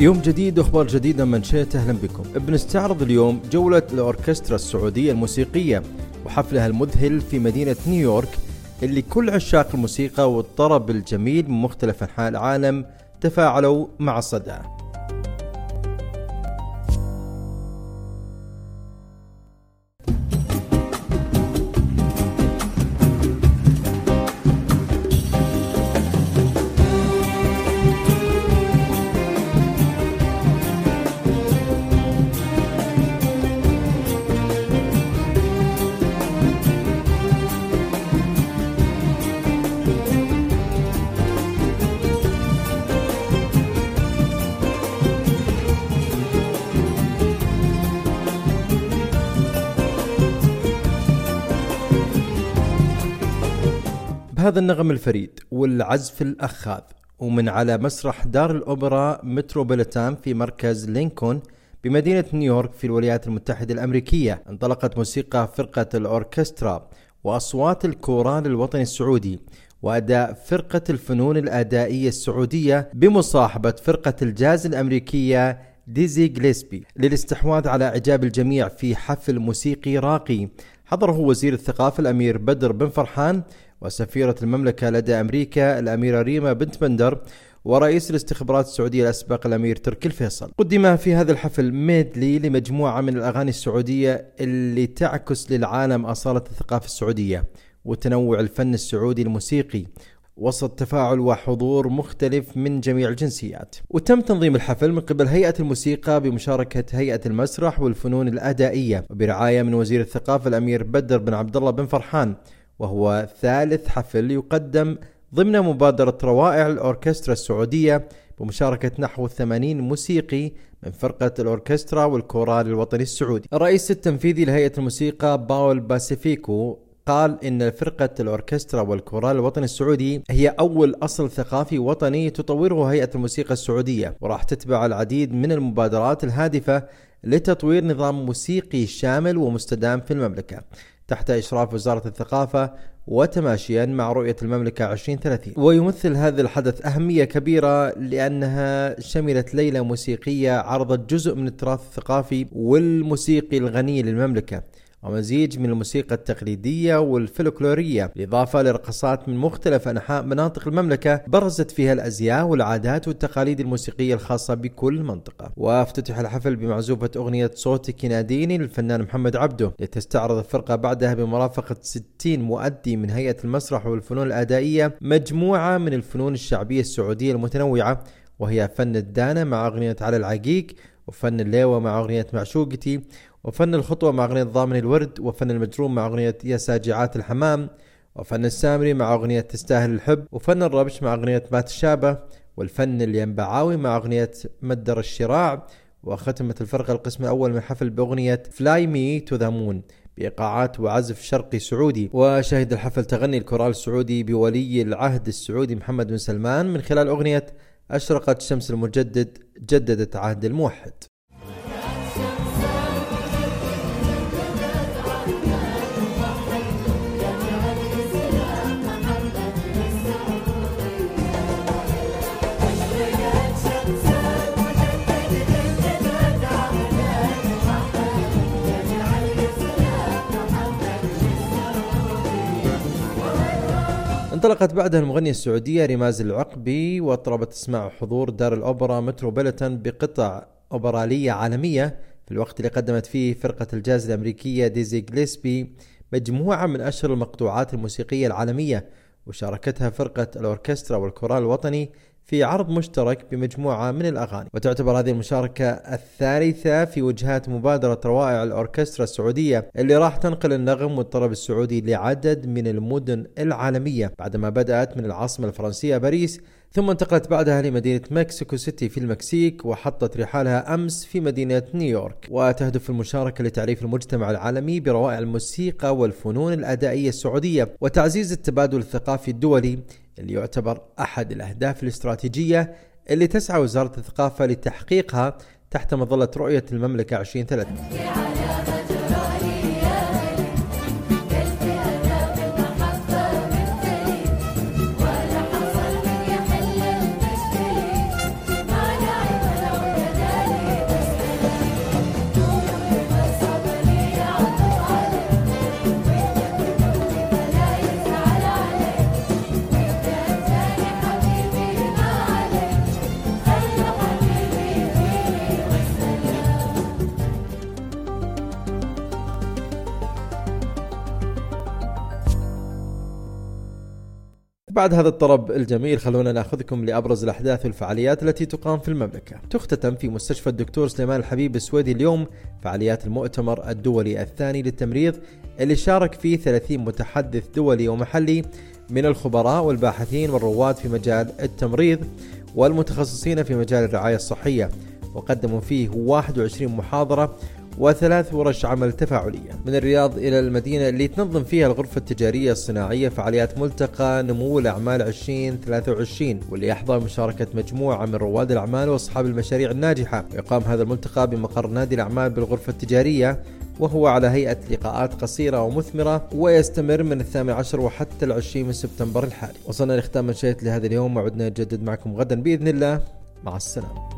يوم جديد وأخبار جديدة من شئت أهلا بكم. بنستعرض اليوم جولة الأوركسترا السعودية الموسيقية وحفلها المذهل في مدينة نيويورك اللي كل عشاق الموسيقى والطرب الجميل من مختلف أنحاء العالم تفاعلوا مع صدى. بهذا النغم الفريد والعزف الأخاذ ومن على مسرح دار الأوبرا متروبوليتان في مركز لينكولن بمدينة نيويورك في الولايات المتحدة الأمريكية انطلقت موسيقى فرقة الأوركسترا وأصوات الكورال الوطني السعودي وأداء فرقة الفنون الأدائية السعودية بمصاحبة فرقة الجاز الأمريكية ديزي جليسبي. للاستحواذ على إعجاب الجميع في حفل موسيقي راقي حضره وزير الثقافة الأمير بدر بن فرحان وسفيرة المملكة لدى أمريكا الأميرة ريما بنت بندر ورئيس الاستخبارات السعودية الأسبق الأمير تركي الفيصل. قدم في هذا الحفل ميدلي لمجموعة من الأغاني السعودية اللي تعكس للعالم أصالة الثقافة السعودية وتنوع الفن السعودي الموسيقي. وسط تفاعل وحضور مختلف من جميع الجنسيات. وتم تنظيم الحفل من قبل هيئة الموسيقى بمشاركة هيئة المسرح والفنون الأدائية. وبرعاية من وزير الثقافة الأمير بدر بن عبد الله بن فرحان. وهو ثالث حفل يقدم ضمن مبادرة روائع الأوركسترا السعودية بمشاركة نحو 80 موسيقي من فرقة الأوركسترا والكورال الوطني السعودي. الرئيس التنفيذي لهيئة الموسيقى باول باسيفيكو قال إن فرقة الأوركسترا والكورال الوطني السعودي هي أول أصل ثقافي وطني تطوره هيئة الموسيقى السعودية وراح تتبع العديد من المبادرات الهادفة لتطوير نظام موسيقي شامل ومستدام في المملكة. تحت إشراف وزارة الثقافة وتماشيا مع رؤية المملكة 2030 ويمثل هذا الحدث أهمية كبيرة لأنها شملت ليلة موسيقية عرضت جزء من التراث الثقافي والموسيقي الغني للمملكة. ومزيج من الموسيقى التقليدية والفلكلورية بالإضافة لرقصات من مختلف أنحاء مناطق المملكة برزت فيها الأزياء والعادات والتقاليد الموسيقية الخاصة بكل منطقة. وافتتح الحفل بمعزوفة أغنية صوتك يناديني للفنان محمد عبده لتستعرض الفرقة بعدها بمرافقة 60 مؤدي من هيئة المسرح والفنون الأدائية مجموعة من الفنون الشعبية السعودية المتنوعة وهي فن الدانة مع أغنية على العقيق وفن الليوة مع أغنية معشوقتي وفن الخطوة مع أغنية ضامي الورد وفن المجرور مع أغنية يا ساجعات الحمام وفن السامري مع أغنية تستاهل الحب وفن الربش مع أغنية ما تشابه والفن الينبعاوي مع أغنية مد الشراع وختمت الفرقة القسم الأول من الحفل بأغنية Fly Me to the Moon بإيقاعات وعزف شرقي سعودي. وشهد الحفل تغني الكورال السعودي بولي العهد السعودي محمد بن سلمان من خلال أغنية أشرقت شمس المجدد جددت عهد الموحد. انطلقت بعدها المغنية السعودية رماز العقبي واطربت اسماع حضور دار الأوبرا متروبوليتان بقطع أوبرالية عالمية في الوقت اللي قدمت فيه فرقة الجاز الأمريكية ديزي جليسبي مجموعة من أشهر المقطوعات الموسيقية العالمية وشاركتها فرقة الأوركسترا والكورال الوطني في عرض مشترك بمجموعة من الأغاني وتعتبر هذه المشاركة الثالثة في وجهات مبادرة روائع الأوركسترا السعودية اللي راح تنقل النغم والطرب السعودي لعدد من المدن العالمية. بعدما بدأت من العاصمة الفرنسية باريس ثم انتقلت بعدها لمدينة مكسيكو سيتي في المكسيك وحطت رحالها أمس في مدينة نيويورك. وتهدف المشاركة لتعريف المجتمع العالمي بروائع الموسيقى والفنون الأدائية السعودية وتعزيز التبادل الثقافي الدولي اللي يعتبر أحد الأهداف الاستراتيجية اللي تسعى وزارة الثقافة لتحقيقها تحت مظلة رؤية المملكة 2030 بعد هذا الطرب الجميل خلونا ناخذكم لأبرز الأحداث والفعاليات التي تقام في المملكة. تختتم في مستشفى الدكتور سليمان الحبيب السويدي اليوم فعاليات المؤتمر الدولي الثاني للتمريض اللي شارك فيه 30 متحدث دولي ومحلي من الخبراء والباحثين والرواد في مجال التمريض والمتخصصين في مجال الرعاية الصحية وقدموا فيه 21 محاضرة وثلاث ورش عمل تفاعلية من الرياض إلى المدينة اللي تنظم فيها الغرفة التجارية الصناعية فعاليات ملتقى نمو الأعمال 2023 واللي يحظى مشاركة مجموعة من رواد الأعمال وأصحاب المشاريع الناجحة. ويقام هذا الملتقى بمقر نادي الأعمال بالغرفة التجارية وهو على هيئة لقاءات قصيرة ومثمرة ويستمر من الثامن عشر وحتى العشرين من سبتمبر الحالي. وصلنا لختام الشيت لهذا اليوم. وعدنا نجدد معكم غدا بإذن الله. مع السلامة.